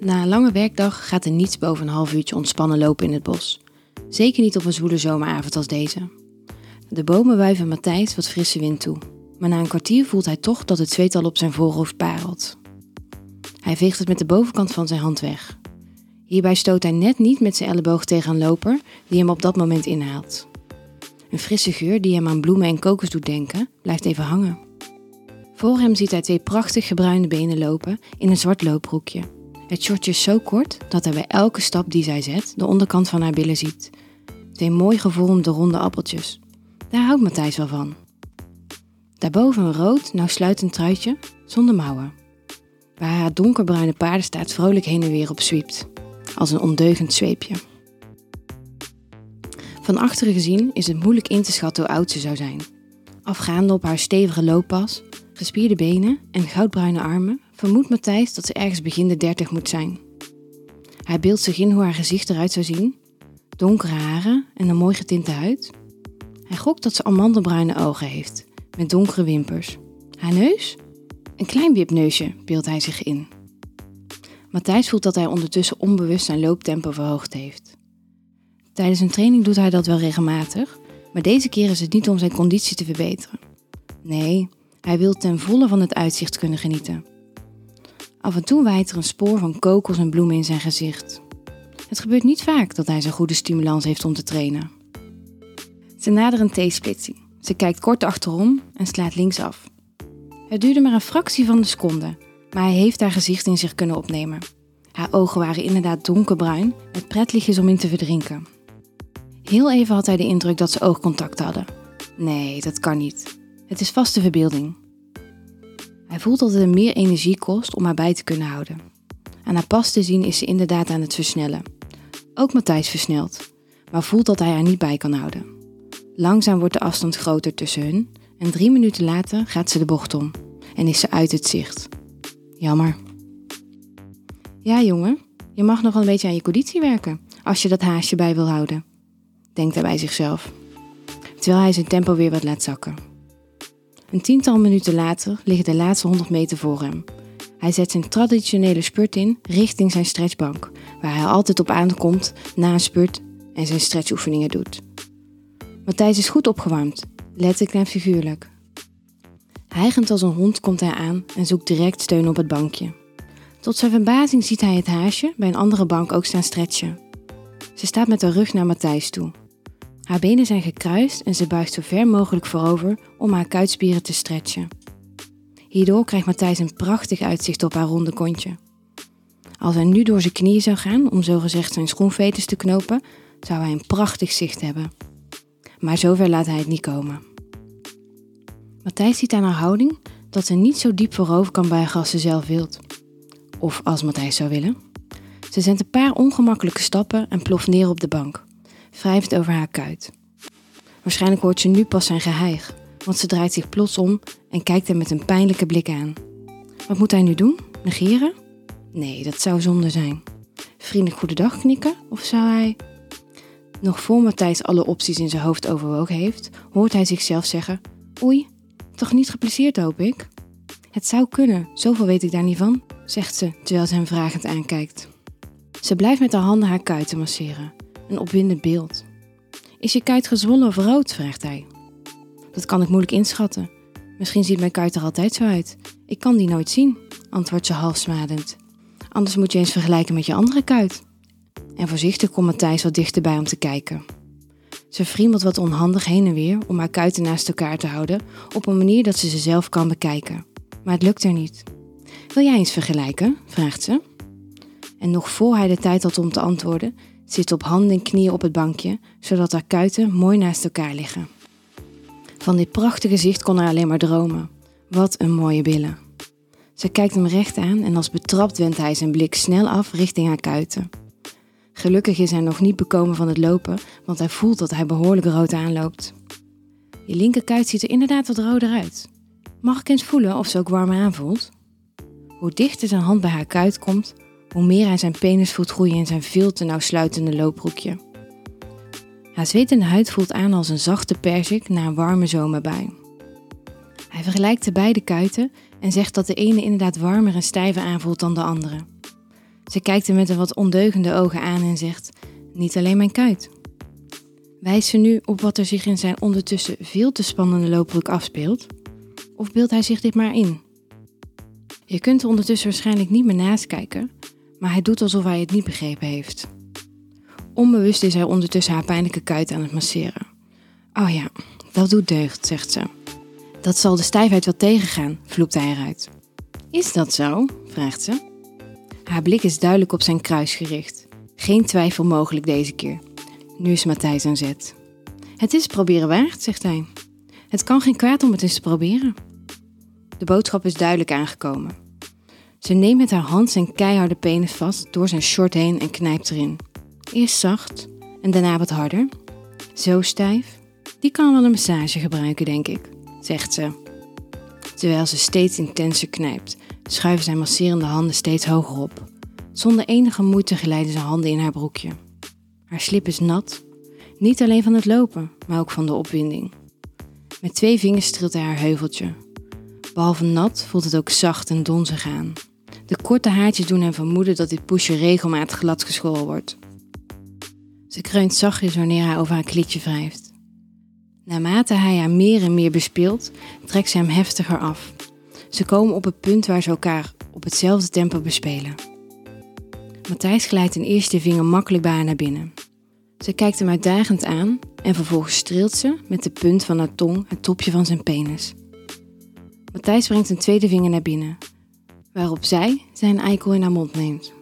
Na een lange werkdag gaat er niets boven een half uurtje ontspannen lopen in het bos. Zeker niet op een zwoele zomeravond als deze. De bomen wuiven Matthijs wat frisse wind toe. Maar na een kwartier voelt hij toch dat het zweet al op zijn voorhoofd parelt. Hij veegt het met de bovenkant van zijn hand weg. Hierbij stoot hij net niet met zijn elleboog tegen een loper die hem op dat moment inhaalt. Een frisse geur die hem aan bloemen en kokos doet denken, blijft even hangen. Voor hem ziet hij twee prachtig gebruinde benen lopen in een zwart loopbroekje. Het shortje is zo kort dat hij bij elke stap die zij zet de onderkant van haar billen ziet. Twee mooi gevormde ronde appeltjes. Daar houdt Matthijs wel van. Daarboven een rood, nauwsluitend truitje zonder mouwen. Waar haar donkerbruine paardenstaart vrolijk heen en weer op zwiept, als een ondeugend zweepje. Van achteren gezien is het moeilijk in te schatten hoe oud ze zou zijn. Afgaande op haar stevige looppas, gespierde benen en goudbruine armen, vermoedt Matthijs dat ze ergens begin de dertig moet zijn. Hij beeldt zich in hoe haar gezicht eruit zou zien: donkere haren en een mooi getinte huid. Hij gokt dat ze amandelbruine ogen heeft, met donkere wimpers. Haar neus? Een klein wipneusje, beeldt hij zich in. Matthijs voelt dat hij ondertussen onbewust zijn looptempo verhoogd heeft. Tijdens een training doet hij dat wel regelmatig, maar deze keer is het niet om zijn conditie te verbeteren. Nee, hij wil ten volle van het uitzicht kunnen genieten. Af en toe waait er een spoor van kokos en bloemen in zijn gezicht. Het gebeurt niet vaak dat hij zo'n goede stimulans heeft om te trainen. Ze naderen een theesplitsing. Ze kijkt kort achterom en slaat linksaf. Het duurde maar een fractie van de seconde, maar hij heeft haar gezicht in zich kunnen opnemen. Haar ogen waren inderdaad donkerbruin, met pretlichtjes om in te verdrinken. Heel even had hij de indruk dat ze oogcontact hadden. Nee, dat kan niet. Het is vaste verbeelding. Hij voelt dat het hem meer energie kost om haar bij te kunnen houden. Aan haar pas te zien is ze inderdaad aan het versnellen. Ook Matthijs versnelt, maar voelt dat hij haar niet bij kan houden. Langzaam wordt de afstand groter tussen hun en drie minuten later gaat ze de bocht om en is ze uit het zicht. Jammer. Ja, jongen, je mag nog een beetje aan je conditie werken als je dat haasje bij wil houden, denkt hij bij zichzelf, terwijl hij zijn tempo weer wat laat zakken. Een tiental minuten later liggen de laatste 100 meter voor hem. Hij zet zijn traditionele spurt in richting zijn stretchbank, waar hij altijd op aankomt na een spurt en zijn stretchoefeningen doet. Matthijs is goed opgewarmd, letterlijk en figuurlijk. Hijgend als een hond komt hij aan en zoekt direct steun op het bankje. Tot zijn verbazing ziet hij het haasje bij een andere bank ook staan stretchen. Ze staat met haar rug naar Matthijs toe. Haar benen zijn gekruist en ze buigt zo ver mogelijk voorover om haar kuitspieren te stretchen. Hierdoor krijgt Matthijs een prachtig uitzicht op haar ronde kontje. Als hij nu door zijn knieën zou gaan om zogezegd zijn schoenveters te knopen, zou hij een prachtig zicht hebben. Maar zover laat hij het niet komen. Matthijs ziet aan haar houding dat ze niet zo diep voorover kan buigen als ze zelf wilt. Of als Matthijs zou willen. Ze zet een paar ongemakkelijke stappen en ploft neer op de bank wrijft over haar kuit. Waarschijnlijk hoort ze nu pas zijn geheig, want ze draait zich plots om en kijkt hem met een pijnlijke blik aan. Wat moet hij nu doen? Negeren? Nee, dat zou zonde zijn. Vriendelijk goedendag knikken? Of zou hij... Nog voor Matthijs alle opties in zijn hoofd overwogen heeft, hoort hij zichzelf zeggen: Oei, toch niet geplezierd, hoop ik? Het zou kunnen, zoveel weet ik daar niet van, zegt ze terwijl ze hem vragend aankijkt. Ze blijft met haar handen haar kuiten masseren een opwindend beeld. Is je kuit gezwollen of rood? vraagt hij. Dat kan ik moeilijk inschatten. Misschien ziet mijn kuit er altijd zo uit. Ik kan die nooit zien, antwoordt ze half smadend. Anders moet je eens vergelijken met je andere kuit. En voorzichtig komt Matthijs wat dichterbij om te kijken. Ze friemelt wat onhandig heen en weer om haar kuiten naast elkaar te houden op een manier dat ze ze zelf kan bekijken. Maar het lukt er niet. Wil jij eens vergelijken? vraagt ze. En nog voor hij de tijd had om te antwoorden, zit op handen en knieën op het bankje, zodat haar kuiten mooi naast elkaar liggen. Van dit prachtige zicht kon hij alleen maar dromen. Wat een mooie billen. Ze kijkt hem recht aan en als betrapt wendt hij zijn blik snel af richting haar kuiten. Gelukkig is hij nog niet bekomen van het lopen, want hij voelt dat hij behoorlijk rood aanloopt. Je linkerkuit ziet er inderdaad wat roder uit. Mag ik eens voelen of ze ook warm aanvoelt? Hoe dichter zijn hand bij haar kuit komt, hoe meer hij zijn penis voelt groeien in zijn veel te nauw sluitende loopbroekje. Haar zwetende huid voelt aan als een zachte persik na een warme zomerbui. Hij vergelijkt de beide kuiten en zegt dat de ene inderdaad warmer en stijver aanvoelt dan de andere. Ze kijkt hem met een wat ondeugende ogen aan en zegt: Niet alleen mijn kuit. Wijst ze nu op wat er zich in zijn ondertussen veel te spannende loopbroek afspeelt? Of beeldt hij zich dit maar in? Je kunt er ondertussen waarschijnlijk niet meer naast kijken, maar hij doet alsof hij het niet begrepen heeft. Onbewust is hij ondertussen haar pijnlijke kuit aan het masseren. Oh ja, dat doet deugd, zegt ze. Dat zal de stijfheid wel tegengaan, vloept hij eruit. Is dat zo? vraagt ze. Haar blik is duidelijk op zijn kruis gericht. Geen twijfel mogelijk deze keer. Nu is Matthijs aan zet. Het is proberen waard, zegt hij. Het kan geen kwaad om het eens te proberen. De boodschap is duidelijk aangekomen. Ze neemt met haar hand zijn keiharde penis vast door zijn short heen en knijpt erin. Eerst zacht en daarna wat harder. Zo stijf. Die kan wel een massage gebruiken, denk ik, zegt ze. Terwijl ze steeds intenser knijpt, schuiven zijn masserende handen steeds hoger op. Zonder enige moeite glijden zijn handen in haar broekje. Haar slip is nat, niet alleen van het lopen, maar ook van de opwinding. Met twee vingers streelt hij haar heuveltje. Behalve nat voelt het ook zacht en donzig aan. De korte haartjes doen hem vermoeden dat dit poesje regelmatig glad geschoren wordt. Ze kreunt zachtjes wanneer hij over haar klitje wrijft. Naarmate hij haar meer en meer bespeelt, trekt ze hem heftiger af. Ze komen op het punt waar ze elkaar op hetzelfde tempo bespelen. Matthijs glijdt een eerste vinger makkelijk bij haar naar binnen. Ze kijkt hem uitdagend aan en vervolgens streelt ze met de punt van haar tong het topje van zijn penis. Matthijs brengt een tweede vinger naar binnen, waarop zij zijn eikel in haar mond neemt.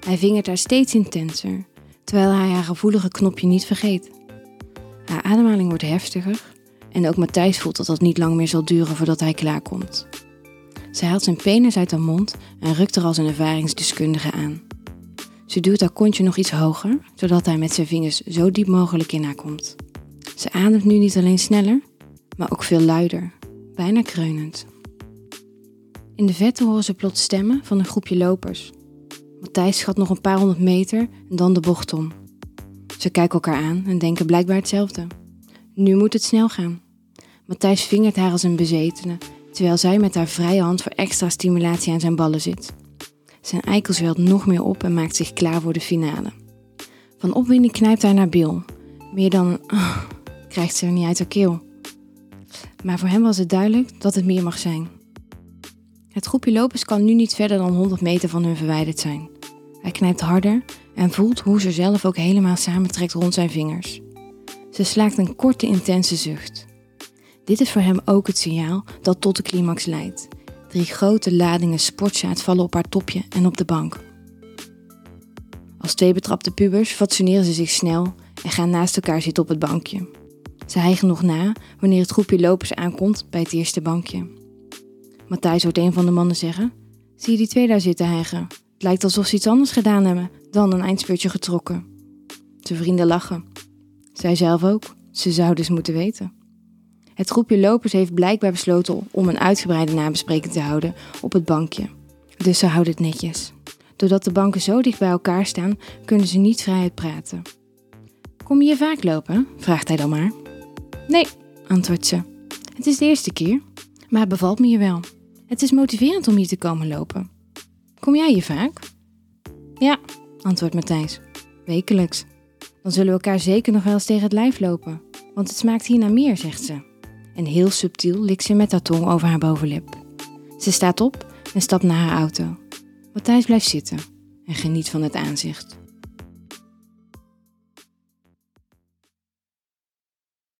Hij vingert haar steeds intenser, terwijl hij haar gevoelige knopje niet vergeet. Haar ademhaling wordt heftiger en ook Matthijs voelt dat dat niet lang meer zal duren voordat hij klaarkomt. Zij haalt zijn penis uit haar mond en rukt er als een ervaringsdeskundige aan. Ze duwt haar kontje nog iets hoger, zodat hij met zijn vingers zo diep mogelijk in haar komt. Ze ademt nu niet alleen sneller, maar ook veel luider, bijna kreunend. In de verte horen ze plots stemmen van een groepje lopers. Matthijs schat nog een paar honderd meter en dan de bocht om. Ze kijken elkaar aan en denken blijkbaar hetzelfde. Nu moet het snel gaan. Matthijs vingert haar als een bezetene, terwijl zij met haar vrije hand voor extra stimulatie aan zijn ballen zit. Zijn eikel zwelt nog meer op en maakt zich klaar voor de finale. Van opwinding knijpt hij naar Bill. Meer dan krijgt ze er niet uit haar keel. Maar voor hem was het duidelijk dat het meer mag zijn. Het groepje lopers kan nu niet verder dan 100 meter van hun verwijderd zijn. Hij knijpt harder en voelt hoe ze zelf ook helemaal samentrekt rond zijn vingers. Ze slaakt een korte, intense zucht. Dit is voor hem ook het signaal dat tot de climax leidt. Drie grote ladingen sportzaad vallen op haar topje en op de bank. Als twee betrapte pubers fatsoeneren ze zich snel en gaan naast elkaar zitten op het bankje. Ze hijgen nog na wanneer het groepje lopers aankomt bij het eerste bankje. Matthijs hoort een van de mannen zeggen: Zie je die twee daar zitten hijgen? Het lijkt alsof ze iets anders gedaan hebben dan een eindspurtje getrokken. Zijn vrienden lachen. Zij zelf ook. Ze zouden eens moeten weten. Het groepje lopers heeft blijkbaar besloten om een uitgebreide nabespreking te houden op het bankje. Dus ze houden het netjes. Doordat de banken zo dicht bij elkaar staan, kunnen ze niet vrij praten. Kom je hier vaak lopen? vraagt hij dan maar. Nee, antwoordt ze. Het is de eerste keer, maar het bevalt me hier wel. Het is motiverend om hier te komen lopen. Kom jij hier vaak? Ja, antwoordt Matthijs. Wekelijks. Dan zullen we elkaar zeker nog wel eens tegen het lijf lopen, want het smaakt hier naar meer, zegt ze. En heel subtiel likt ze met haar tong over haar bovenlip. Ze staat op en stapt naar haar auto. Matthijs blijft zitten en geniet van het aanzicht.